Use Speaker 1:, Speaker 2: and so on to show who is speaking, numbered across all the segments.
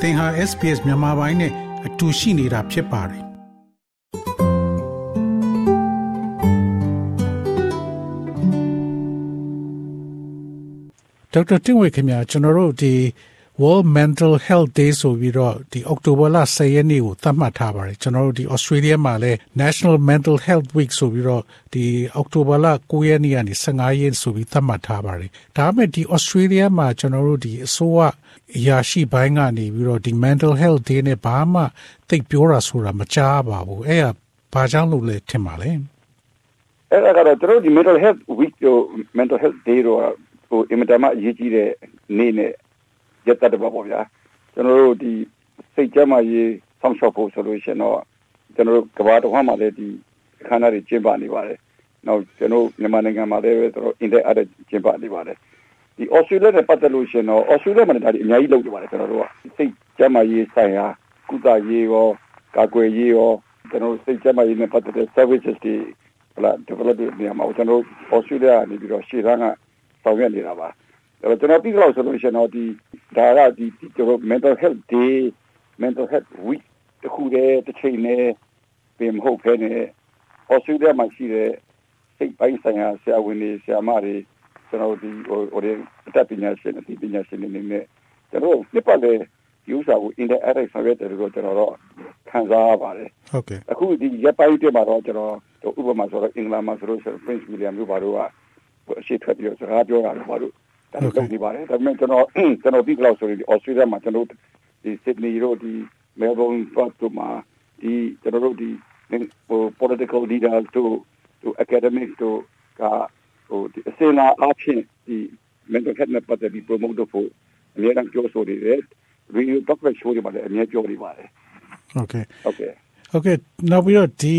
Speaker 1: သင်ဟာ SPS မြန်မာပိုင်းနဲ့အတူရှိနေတာဖြစ်ပါတယ်ဒေါက်တာတင်ဝေခင်ဗျာကျွန်တော်တို့ဒီ World Mental Health Day ဆိုပြီးတော့ဒီအောက်တိုဘာလ10ရက်နေ့ကိုသတ်မှတ်ထားပါတယ်ကျွန်တော်တို့ဒီ Australia မှာလည်း National Mental Health Week ဆိုပြီးတော့ဒီအောက်တိုဘာလ9ရက်နေ့ကနေ15ရက်ဆိုပြီးသတ်မှတ်ထားပါတယ်ဒါပေမဲ့ဒီ Australia မှာကျွန်တော်တို့ဒီအစိုးရ အရာရှိပိုင်းကနေပြီးတော့ဒီ mental health day နဲ့ဘာမှသိပြောတာဆိုတာမကြားပါဘူးအဲ့ဒါဘာကြောင့်လို့လဲထင်ပါလဲ
Speaker 2: အဲ့ဒါကတော့ကျွန်တော်ဒီ mental health week ကို mental health day တော့ဟိုအင်မတန်မှအရေးကြီးတဲ့နေ့နဲ့ရက်တတ်တယ်ပေါ့ဗျာကျွန်တော်တို့ဒီစိတ်ကြမ်းမာရေးဆောင်းလျှောက်ဖို့ဆိုလို့ရှိရင်တော့ကျွန်တော်တို့ကဘာတစ်ခါမှလည်းဒီခန္ဓာတွေကျင်းပနေပါတယ်နောက်ကျွန်တော်မြန်မာနိုင်ငံမှာလည်းကျွန်တော်အင်တဲ့အားကျင်းပနေပါတယ် ဒီအော်စတြေးလျနဲ့ပတ်သက်လို့ရှင်တော့အော်စတြေးလျမှာဒါဒီအများကြီးလုပ်နေပါတယ်ကျွန်တော်တို့ကစိတ်ကျန်းမာရေးဆိုင်ရာကုသရေးရောကာကွယ်ရေးရောကျွန်တော်စိတ်ကျန်းမာရေးနဲ့ပတ်သက်တဲ့ services တွေဟလာ develop နေရာမှာကျွန်တော်အော်စတြေးလျနေပြီးတော့ရှေ့တန်းကဆောင်ရွက်နေတာပါအဲ့တော့ကျွန်တော်ပြီးတော့ဆိုလို့ရှင်တော့ဒီဒါကဒီကျွန်တော် mental health day mental health week တခုတည်းတစ်ချိန်နဲ့ပြင်မဟုတ်ဖ ೇನೆ အော်စတြေးလျမှာရှိတဲ့စိတ်ပိုင်းဆိုင်ရာဆရာဝန်တွေဆရာမတွေ ကျွန်တော်ဒီဟိုဟိုအတတ်ပညာရှင်အသိပညာရှင်တွေနဲ့ကျွန်တော်နှစ်ပတ်လေဒီဥစ္စာကို interact ဆောင်ရွက်တယ်လို့ကျွန်တော်တော့ခံစားရပါတယ်
Speaker 1: ဟုတ်ကဲ့
Speaker 2: အခုဒီရပ်ပိုင်းတည်းမှာတော့ကျွန်တော်ဥပမာဆိုတော့အင်္ဂလန်မှာဆိုလို့ Prince William တို့ဘာတို့ကအရှိထွက်ပြီးတော့စကားပြောတာလို့ဘာလို့ဒါလုပ်နေပါတယ်ဒါပေမဲ့ကျွန်တော်ကျွန်တော်ဒီကလောက်ဆိုရင်ဒီ Australia မှာကျွန်တော်ဒီ Sydney တို့ဒီ Melbourne တို့မှာဒီကျွန်တော်တို့ဒီဟို political leaders တို့တို့ academics တို့က ဟိုဒီအစင်လာအချင်းဒီ mental health နဲ့ပတ်သက်ပြီး promote လုပ်ဖို့အများကြီးပြောဆိုနေတယ် radio document show တွေမှာလည်းအများပြောနေပါတယ်
Speaker 1: okay
Speaker 2: okay
Speaker 1: ဟုတ်ကဲ့နောက်ပြီးတော့ဒီ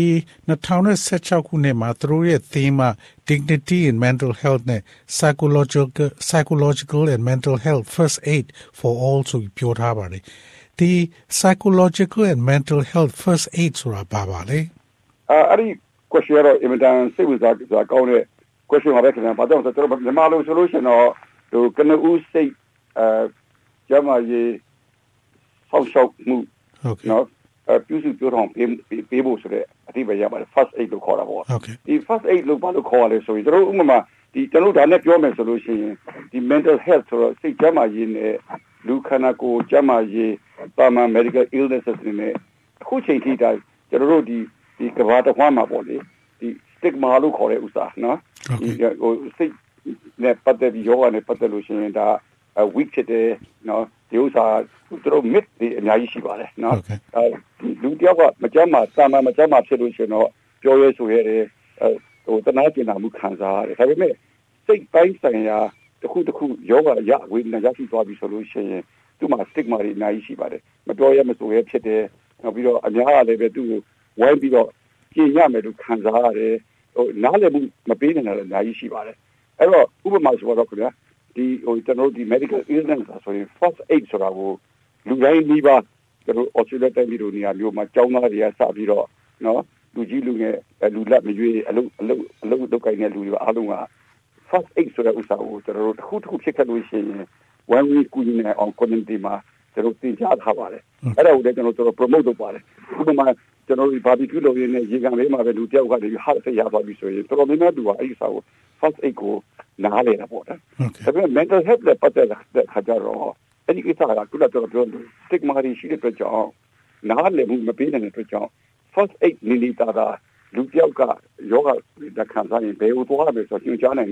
Speaker 1: 2016ခုနှစ်မှာသူတို့ရဲ့ theme က dignity in mental health နဲ့ psychological psychological and mental health first aid for all ဆိုပြီးပြောထားပါတယ်ဒီ psychological and mental health first aid ဆိုတာဘာပါလဲ
Speaker 2: အဲ့ဒီ question ရော immediate စိတ်ဝင်စားကြကောင်းတဲ့ question ပါပဲခင်ဗျာဘာကြောင့်ဆိုတော့မြန်မာလိုဆိုလို့ရှိရင်တော့ဟိုကနဦးစိတ်အဲကျမကြီးဆောက်ရှောက်မှု
Speaker 1: ဟုတ်ကဲ့
Speaker 2: နော်ပြုစုပြောထောင်ပေးပေးဖို့ဆိုတဲ့အတိပ္ပယ်ရပါတယ် first aid လို့ခေါ်တာပေါ့ဒီ first aid လို့ဘာလို့ခေါ်ရလဲဆိုရင်ကျွန်တော်ဥပမာဒီကျွန်တော်ဒါနဲ့ပြောမယ်ဆိုလို့ရှိရင်ဒီ mental health ဆိုတော့စိတ်ကျန်းမာရေးနဲ့လူခန္ဓာကိုယ်ကျန်းမာရေးပါမန် medical illnesses တွေနဲ့အခုချိန်ထိဒါကျွန်တော်တို့ဒီဒီကဘာတစ်ခွန်းမှာပေါ့လေဒီ stigma လို့ခေါ်တဲ့ဥစ္စာနော်ဒီဟိုစိတ်နဲ့ပတ်သက်ပြီးယောဂနဲ့ပတ်သက်လို့ရှိရင်ဒါ weak ဖြစ်တယ်နော်ဒီဥစ္စာသူတို့ myth တွေအများကြီးရှိပါတယ်နော်အဲလူတယောက်ကမကြမ်းမှာစာမမကြမ်းမှာဖြစ်လို့ရှိရင်တော့ပြောရဲဆိုရတယ်ဟိုတနာကျင်နာမှုခံစားရတယ်ဒါပေမဲ့စိတ်ပိုင်းဆိုင်ရာတစ်ခုတစ်ခုယောဂရဝေဒနာရရှိသွားပြီဆိုလို့ရှိရင်သူ့မှာ stigma တွေအများကြီးရှိပါတယ်မပြောရဲမဆိုရဲဖြစ်တယ်နောက်ပြီးတော့အများကလည်းပဲသူ့ကိုဝိုင်းပြီးတော့ကျင်ရမယ်လို့ခံစားရတယ် ဟိုနားလည်မှုမပေးနိုင်တာလည်းအများကြီးရှိပါတယ်အဲ့တော့ဥပမာဆိုတော့ခင်ဗျာဒီဟိုကျွန်တော်ဒီ medical illness ဆိုရင် first aid ဆိုတာကိုလူတိုင်းဒီပါကျွန်တော် Australia တိုင်းပြည်တို့နေရာမျိုးမှာကျောင်းသားတွေကစပြီးတော့နော်လူကြီးလူငယ်လူလက်မရွေးအလုပ်အလုပ်အလုပ်လုပ်ကိုင်တဲ့လူတွေအားလုံးက first aid ဆိုတဲ့ဥစ္စာကိုကျွန်တော်တို့တစ်ခုတစ်ခုဖြစ်ခဲ့လို့ရှိရင် one week ကူညီနေအောင် community မှာကျွန်တော်တင်ကြားထားပါတယ်အဲ့ဒါကိုလည်းကျွန်တော်တို့ promote လုပ်ပါတယ်ဥပမာ ကျွန်တော်ဒီ barbecue လုပ်ရင်းနဲ့ရေကန်လေးမှာပဲလူတယောက်ကနေ heart attack ရသွားပြီဆိုရင်တော်တော်များများသူကအဲ့ဒီစာကို first aid ကိုနားလေတာပေါ့နော်ဒါပေမဲ့ mental health နဲ့ပတ်သက်တဲ့ခါကျတော့အဲ့ဒီကိစ္စကကုလတော်ပြောလို့ stigma ရှိတဲ့အတွက်ကြောင့်နားလည်မှုမပေးနိုင်တဲ့အတွက်ကြောင့် first aid နေနေတာကလူတယောက်ကယောဂတခံစားရင်ဘယ်လိုသွားရမလဲဆိုတော့ညွှန်ကြားနိုင်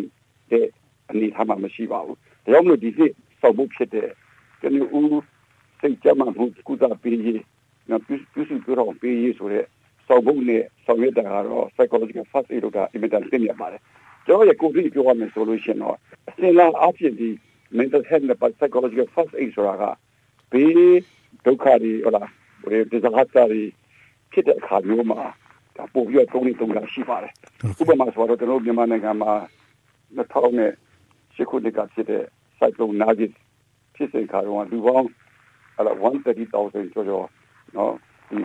Speaker 2: တဲ့အနေအထားမှမရှိပါဘူး။ဒါကြောင့်မလို့ဒီနှစ်စောက်ဖို့ဖြစ်တဲ့ကျွန်တော်ဦးစိတ်ကြမ်းမှမှုကုသပေးရေး နော်ပြုစုပြောတော့ပေးရေးဆိုတဲ့စောက်ဖို့နဲ့ဆောင်ရွက်တာကတော့ psychological first aid က immediate သိနေပါတယ်။ကျွန်တော်ရဲ့ကိုယ်ကြီးပြောရမယ်ဆိုလို့ရှိရင်တော့အစင်လာအဖြစ်ဒီ mental health နဲ့ psychological first aid ဆိုတာကဘေးဒုက္ခတွေဟုတ်လားဟိုဒီဇာတ်တွေဖြစ်တဲ့အခါမျိုးမှာဒါပို့ပြီးတော့သုံးနေသုံးတာရှိပါတယ်ဥပမာဆိုတော့ကျွန်တော်မြန်မာနိုင်ငံမှာ2000နဲ့ရှစ်ခုနှစ်ကဖြစ်တဲ့ cyclone Nagis ဖြစ်စဉ်ခါတော့လူပေါင်းအဲ့ဒါ130,000ကျော်ကျော် နော်ဒီ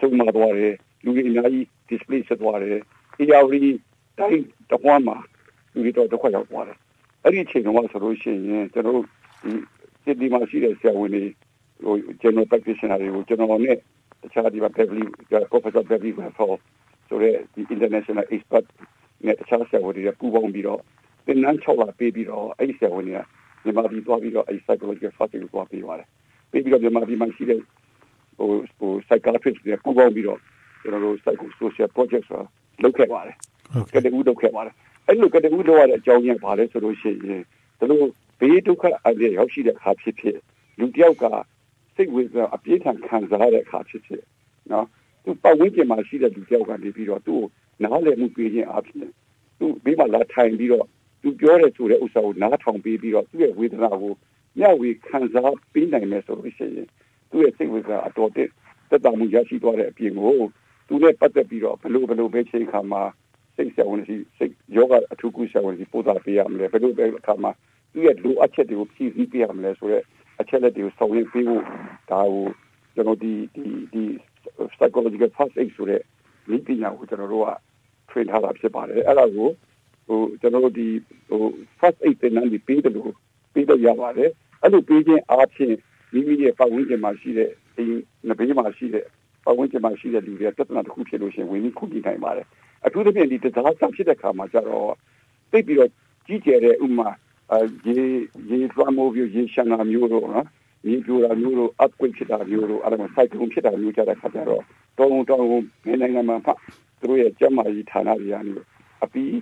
Speaker 2: ဆုံးမသွားတယ်လူတွေအများကြီး display ဆက်သွားတယ် ARD တိုင်းတပွားမှာလူတွေတော့တစ်ခွက်ရောက်သွားတယ်အဲ့ဒီအချိန်တော့ဆိုလို့ရှိရင်ကျွန်တော်တို့ဒီစစ်ဒီမှာရှိတဲ့ဆရာဝန်တွေဟို general practitioner တွေကိုကျွန်တော်နဲ့တခြားဒီမှာ Beverly Professor Beverly Raffle ဆိုတဲ့ဒီ international expert နဲ့တခြားဆရာဝန်တွေပူးပေါင်းပြီးတော့သင်တန်း6လပေးပြီးတော့အဲ့ဒီဆရာဝန်တွေကမြန်မာပြည်သွားပြီးတော့အဲ့ psychological facility ကိုသွားပေးပါတယ်ပေးပြီးတော့မြန်မာပြည်မှာရှိတဲ့ ဟိုဟို psychiatrist တွေပူးပေါင်းပြီးတော့ကျွန်တော်တို့ psycho social project ဆိုတာလုပ်ခဲ့ပါတယ်ကတည်းကလုပ်ခဲ့ပါတယ်အဲ့လိုကတည်းကလုပ်ရတဲ့အကြောင်းရင်းပါလဲဆိုလို့ရှိရင်တို့ဘေးဒုက္ခအရေးရောက်ရှိတဲ့အခါဖြစ်ဖြစ်လူတယောက်ကစိတ်ဝေဒနာအပြင်းထန်ခံစားရတဲ့အခါဖြစ်ဖြစ်နော်သူပတ်ဝန်းကျင်မှာရှိတဲ့လူတယောက်ကနေပြီးတော့သူ့ကိုနားလည်မှုပေးခြင်းအပြင်သူဘေးမှာလာထိုင်ပြီးတော့သူပြောတဲ့ဆိုတဲ့ဥစ္စာကိုနားထောင်ပေးပြီးတော့သူ့ရဲ့ဝေဒနာကိုမျှဝေခံစားပေးနိုင်မယ်ဆိုလို့ရှိရင် သူ့ရဲ့စိတ်ဝေဒနာအတော်တက်တက်တာမှုရရှိသွားတဲ့အပြင်ကိုသူနဲ့ပတ်သက်ပြီးတော့ဘလို့ဘလို့ပဲချိန်ခါမှာစိတ်ဆရာဝန်စီစိတ်ယောဂအထူးကုဆရာဝန်စီပို့တာပေးရမလဲဘလို့ပဲအခါမှာသူ့ရဲ့လိုအပ်ချက်တွေကိုဖြည့်ဆည်းပေးရမလဲဆိုတော့အချက်လက်တွေကိုဆောင်ရွက်ပေးဖို့ဒါကိုကျွန်တော်ဒီဒီဒီ psychological first aid ဆိုတဲ့ဤပညာကိုကျွန်တော်တို့က train ထားတာဖြစ်ပါတယ်အဲ့ဒါကိုဟိုကျွန်တော်တို့ဒီဟို first aid တင်နန်းဒီပေးတယ်လို့ပေးတော့ရပါတယ်အဲ့လိုပေးခြင်းအားဖြင့် မိမိရဲ့ပတ်ဝန်းကျင်မှာရှိတဲ့ဒီနဘေးမှာရှိတဲ့ပတ်ဝန်းကျင်မှာရှိတဲ့လူတွေပြဿနာတစ်ခုဖြစ်လို့ရှိရင်ဝင်ပြီးခုကြည့်နိုင်ပါတယ်အထူးသဖြင့်ဒီတရားဆောင်ဖြစ်တဲ့ခါမှာကျတော့သိပြီးတော့ကြီးကျယ်တဲ့ဥမာရေရေသွမ်းမိုးပြီးရေရှမ်းတာမျိုးတော့နော်ရေပြိုတာမျိုးတို့ earthquake ဖြစ်တာမျိုးတို့အဲ့ဒါမှ cyclone ဖြစ်တာမျိုးကြတဲ့ခါကျတော့တောင်းတောင်းနေနိုင်ငံမှာဖတ်သူတို့ရဲ့ကျန်းမာရေးဌာနတွေကနေအပီး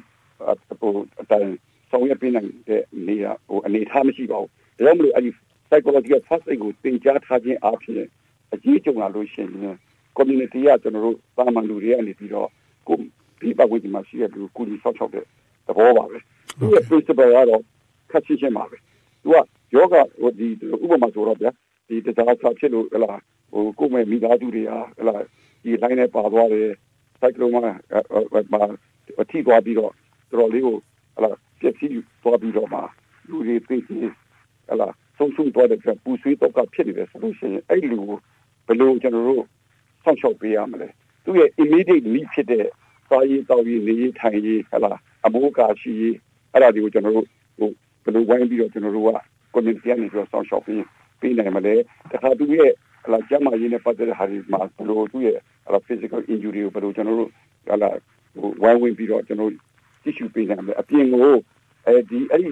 Speaker 2: ဟိုအတိုင်းဆောင်ရွက်ပေးနိုင်တဲ့နေရာဟိုအနေထားမရှိပါဘူးဒါကြောင့်မလို့အဲ့ဒီ psychological first aid ကိုသင်ကြားထားခြင်းအပြင်အကြီးကျုံလာလို့ရှိရင် community ကကျွန်တော်တို့ပါမန်လူတွေကနေပြီးတော့ကိုဒီပတ်ဝန်းကျင်မှာရှိတဲ့လူကိုကြီးဆောက်ချောက်တဲ့သဘောပါပဲသူရဲ့ principle ကတော့ခက်ချင်းချင်းပါပဲသူကယောဂဟိုဒီဥပမာဆိုတော့ဗျာဒီတရားစာဖြစ်လို့ဟလာဟိုကိုမဲ့မိသားစုတွေဟာဟလာဒီ line နဲ့ပါသွားတယ် cyclone မှာမှာအထိသွားပြီးတော့တော်တော်လေးကိုဟလာပြည့်စည်သွားပြီးတော့မှလူတွေသိသိဟလာ ဆုံးရှုံးသွားတဲ့ပူဆွေးတော့ကဖြစ်နေတယ်ဆိုလို့ရှိရင်အဲ့လူကိုဘယ်လိုကျွန်တော်တို့ဆောက်ရှောက်ပေးရမလဲသူရဲ့ immediate need ဖြစ်တဲ့စားရေးတောက်ရေးနေရေးထိုင်ရေးဟလာအမိုးကာရှိရေးအဲ့ဒါတွေကိုကျွန်တော်တို့ဟိုဘယ်လိုဝိုင်းပြီးတော့ကျွန်တော်တို့က community ကနေပြီးတော့ဆောက်ရှောက်ပေးပေးနိုင်မလဲတခါသူရဲ့ဟလာကျမရေးနဲ့ပတ်သက်တဲ့ဟာဒီမှာဘယ်လိုသူရဲ့ဟလာ physical injury ကိုဘယ်လိုကျွန်တော်တို့ဟလာဟိုဝိုင်းဝန်းပြီးတော့ကျွန်တော်ကြည့်ရှုပေးနိုင်မလဲအပြင်ကိုအဲဒီအဲ့ဒီ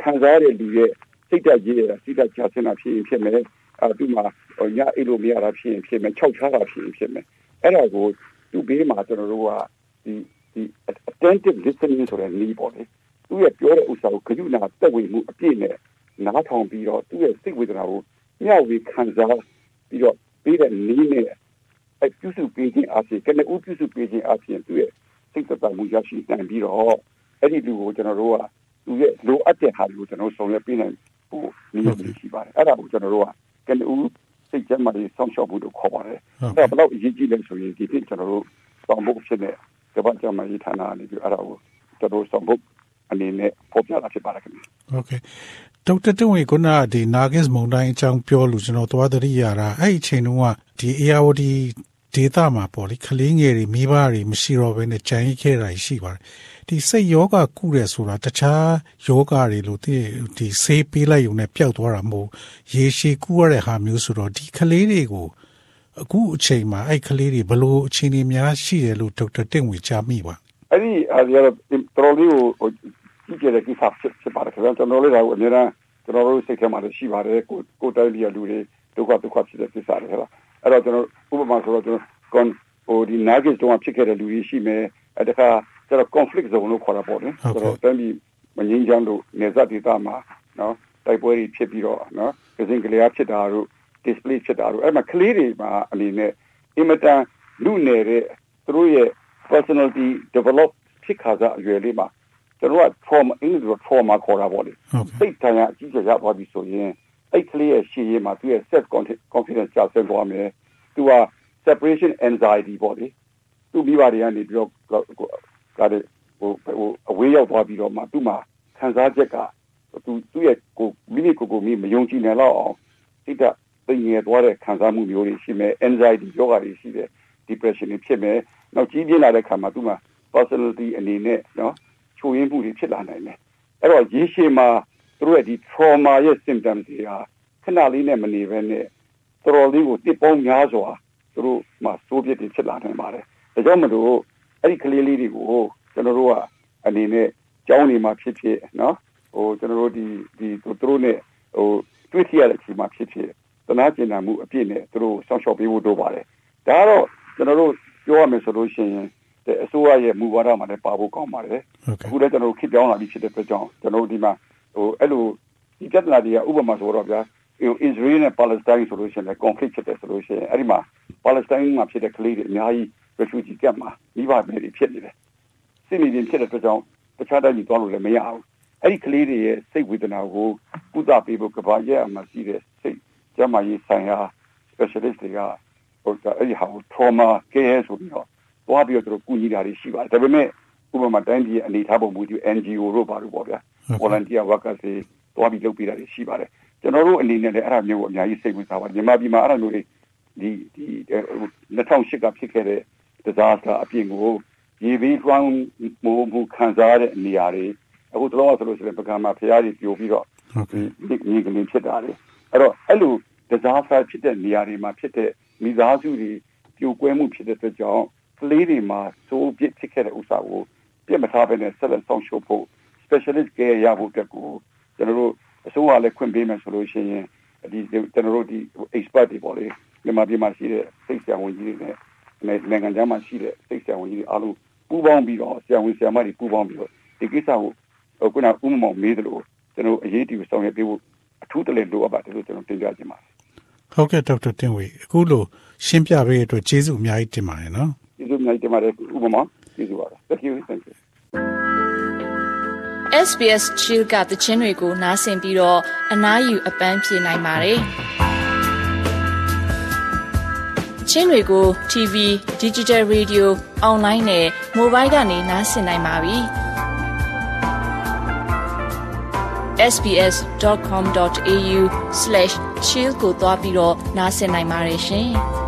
Speaker 2: ခံစားရတဲ့လူရဲ့ စိတ်ဓာတ်ရေးရစိတ်ဓာတ်ချဆင်းတာဖြစ်ရင်ဖြစ်မယ်အဲသူမှညအိလို့မရတာဖြစ်ရင်ဖြစ်မယ်ခြောက်ချတာဖြစ်ရင်ဖြစ်မယ်အဲ့ဒါကိုသူဘေးမှာကျွန်တော်တို့ကဒီဒီ attentive listening ဆိုတဲ့နည်းပေါ့လေသူရဲ့ပြောတဲ့ဥစ္စာကိုကြုဏတက်ဝေမှုအပြည့်နဲ့နားထောင်ပြီးတော့သူ့ရဲ့စိတ်ဝေဒနာကိုမျှဝေခံစားပြီးတော့ပြီးတဲ့နည်းနဲ့အပြုစုပေးခြင်းအပြင်ကနေဥပြုစုပေးခြင်းအပြင်သူ့ရဲ့စိတ်သက်သာမှုရရှိနိုင်ပြီးတော့အဲ့ဒီလူကိုကျွန်တော်တို့က သူရဲ့လိုအပ်တဲ့ဟာကိုကျွန်တော်ဆောင်ရွက်ပေးနိုင်ဖို့နည်းမျိုးရှိပါတယ်အဲ့ဒါကိုကျွန်တော်တို့ကကနေဥစိတ်ကြမ်းမှလည်းဆောင်းလျှောက်ဖို့လို့ခေါ်ပါတယ်အဲ့ဒါဘယ်တော့အရေးကြီးလဲဆိုရင်ဒီပြကျွန်တော်တို့ဆောင်ဖို့ဖြစ်တဲ့ကမ္ဘာ့ကျန်းမာရေးဌာနကနေပြီးအဲ့ဒါကိုကျွန်တော်ဆောင်ဖို့အနေနဲ့ပေါ်ပြတာဖြစ်ပါတယ်ခင်ဗျ။
Speaker 1: Okay ဒေါက်တာတဝေကနာဒီနာဂစ်မုန်တိုင်းအကြောင်းပြောလို့ကျွန်တော်သွားသတိရတာအဲ့ဒီအချိန်တုန်းကဒီ ARD ဒေတာမှာပေါ့လေကလေးငယ်တွေမိဘတွေမရှိတော့ဘဲနဲ့ကြံရိတ်ခဲ့တာရှိပါတယ်ဒီစိတ်ယောဂကုတယ်ဆိုတာတခြားယောဂတွေလို့ဒီဒီဆေးပေးလိုက်ုံနဲ့ပျောက်သွားတာမဟုတ်ရေရှည်ကုရတဲ့ဟာမျိုးဆိုတော့ဒီကလေးတွေကိုအခုအချိန်မှာအဲ့ကလေးတွေဘလို့အချိန်တွေများရှိတယ်လို့ဒေါက်တာတင့်ဝေကြားမိပါ
Speaker 2: အဲ့ဒီအရာတော်လေးကိုကြည့်ကြတဲ့ကိစ္စဖြစ်ပါတယ်ခင်ဗျာကျွန်တော်လေးတော့အများအားကျွန်တော်တို့စိတ်ထဲမှာရှိပါတယ်ကိုကိုတိုင်းပြည်လူတွေဒုက္ခဒုက္ခဖြစ်တဲ့ကိစ္စတွေဟဲ့လားအဲ့တော့ကျွန်တော် ဥပမာဆိုတော့ကျွန်တော်ကွန်ဟိုဒီ nuggets တုန်းကဖြစ်ခဲ့တဲ့လူတွေရှိမယ်အဲ့ဒါကကျွန်တော် conflict zone လို့ခေါ်တာပေါ့နော်ဆိုတော့တမ်းပြီးမငြင်းချမ်းလို့နေဇတ်ဒေသမှာနော်တိုက်ပွဲတွေဖြစ်ပြီးတော့နော်ကစင်ကလေးအားဖြစ်တာတို့ display ဖြစ်တာတို့အဲ့မှာကလေးတွေမှာအနေနဲ့အင်မတန်လူနေတဲ့သူတို့ရဲ့ personality develop ဖြစ်ခါစားအရွယ်လေးမှာကျွန်တော်က trauma အင်္ဂလိပ်လို trauma ခေါ်တာပေါ့လေစိတ်တန်ရအကြီးကျယ်ရသွားပြီဆိုရင်အဲ့ကလေးရဲ့ရှင်းရမှာသူရဲ့ self confidence ကျဆင်းသွားမယ် သူက separation anxiety ပေါ့လေသူမိဘတွေကနေပြီးတော့ကတဲ့ဟိုဟိုအဝေးရောက်သွားပြီးတော့မှသူ့မှာခံစားချက်ကသူသူ့ရဲ့ကိုမိမိကိုကိုမိမယုံကြည်နိုင်တော့အောင်စိတ်ဓာတ်သိငယ်သွားတဲ့ခံစားမှုမျိုးတွေရှိမယ် anxiety ယောဂတွေရှိတယ် depression တွေဖြစ်မယ်နောက်ကြီးပြင်းလာတဲ့ခါမှာသူ့မှာ personality အနေနဲ့နော်ချိုးရင်းမှုတွေဖြစ်လာနိုင်တယ်အဲ့တော့ရေရှည်မှာသူတို့ရဲ့ဒီ trauma ရဲ့ symptoms တွေဟာခဏလေးနဲ့မနေဘဲနဲ့ တော်တော်လေးကိုတစ်ပေါင်းများစွာသူတို့မှာစိုးပြစ်တွေဖြစ်လာနိုင်ပါတယ်ဒါကြောင့်မလို့အဲ့ဒီကလေးလေးတွေကိုကျွန်တော်တို့ကအနေနဲ့ကျောင်းနေမှာဖြစ်ဖြစ်နော်ဟိုကျွန်တော်တို့ဒီဒီသူတို့နဲ့ဟိုတွေ့ထရတဲ့အချိန်မှာဖြစ်ဖြစ်သနာကျင်နာမှုအပြည့်နဲ့သူတို့ဆောင်းလျှောက်ပေးဖို့တို့ပါတယ်ဒါကတော့ကျွန်တော်တို့ပြောရမယ်ဆိုလို့ရှိရင်အစိုးရရဲ့မူဝါဒမှာလည်းပါဖို့ကောင်းပါတယ်အခုလည်းကျွန်တော်တို့ခေတ်ပြောင်းလာပြီဖြစ်တဲ့အတွက်ကြောင့်ကျွန်တော်တို့ဒီမှာဟိုအဲ့လိုဒီပြဿနာတွေကဥပမာဆိုတော့ဗျာဟို Israel နဲ့ Palestine ဆိုလို့ရှိရင်လည်း conflict ဖြစ်တယ်ဆိုလို့ရှိရင်အဲ့ဒီမှာ Palestine မှာဖြစ်တဲ့ကလေးတွေအများကြီး refugee camp မှာမိဘတွေဖြစ်နေတယ်စစ်မြေပြင်ဖြစ်တဲ့အတွက်ကြောင့်တခြားတိုင်းကြီးသွားလို့လည်းမရဘူးအဲ့ဒီကလေးတွေရဲ့စိတ်ဝေဒနာကိုကုသပေးဖို့ကဘာရဲ့အမှရှိတဲ့စိတ်ကျန်းမာရေးဆိုင်ရာ specialist တွေကဟိုအဲ့ဒီဟာကို trauma care ဆိုပြီးတော့သွားပြီးတော့သူတို့ကူညီတာတွေရှိပါတယ်ဒါပေမဲ့ဥပမာတိုင်းပြည်အနေထားပုံမူတည် NGO တို့ဘာလို့ပေါ့ဗျာ volunteer workers တွေသွားပြီးလုပ်ပေးတာတွေရှိပါတယ် ကျွန်တော်တို့အနေနဲ့လည်းအဲ့ဒါမျိုးကိုအများကြီးစိတ်ဝင်စားပါတယ်မြန်မာပြည်မှာအဲ့ဒါမျိုးတွေဒီဒီ2008ကဖြစ်ခဲ့တဲ့ disaster အပြင်ကိုရေဘေးလွှမ်းမိုးမှုခံစားရတဲ့နေရာတွေအခုတော့ဆိုလို့ရှိရင်ပကံမှာဖျားတွေပြိုပြီးတော့ဒီမြေကလေးဖြစ်တာလေအဲ့တော့အဲ့လို disaster ဖြစ်တဲ့နေရာတွေမှာဖြစ်တဲ့မိသားစုတွေပြိုကွဲမှုဖြစ်တဲ့အတွက်ကြောင့်ကလေးတွေမှာစိုးပြစ်ဖြစ်ခဲ့တဲ့ဥစ္စာကိုပြစ်မထားဘဲနဲ့ဆက်လက်ဆောင်ရှုပ်ဖို့ specialist care ရဖို့အတွက်ကိုကျွန်တော်တို့ အစိုးရလည်းခွင့်ပေးမယ်ဆိုလို့ရှိရင်ဒီကျွန်တော်တို့ဒီ expert တွေပေါ့လေမြန်မာပြည်မှာရှိတဲ့စိတ်ဆရာဝန်ကြီးတွေနဲ့နိုင်ငံခြားမှာရှိတဲ့စိတ်ဆရာဝန်ကြီးတွေအားလုံးပူးပေါင်းပြီးတော့ဆရာဝန်ဆရာမတွေပူးပေါင်းပြီးတော့ဒီကိစ္စကိုခုနကဥမမောင်မေးတယ်လို့ကျွန်တော်အရေးတည်ဆောင်ရွက်ပေးဖို့အထူးတလဲလိုအပ်ပါတယ်လို့ကျွန်တော်တင်ပြချင်ပါတယ်
Speaker 1: ဟုတ်ကဲ့ဒေါက်တာတင်ဝေအခုလိုရှင်းပြပေးတဲ့အတွက်ကျေးဇူးအများကြီးတင်ပါတယ်နော်
Speaker 2: ကျေးဇူးအများကြီးတင်ပါတယ်ဥပမာကျေးဇူးပါ Thank you thank you
Speaker 3: SBS Chill ကတခြင်းတွေကိုနားဆင်ပြီးတော့အနားယူအပန်းဖြေနိုင်ပါတယ်ချင်းတွေကို TV, Digital Radio, Online နဲ့ Mobile ကနေနားဆင်နိုင်ပါပြီ။ sbs.com.au/chill ကိုသွားပြီးတော့နားဆင်နိုင်ပါတယ်ရှင်။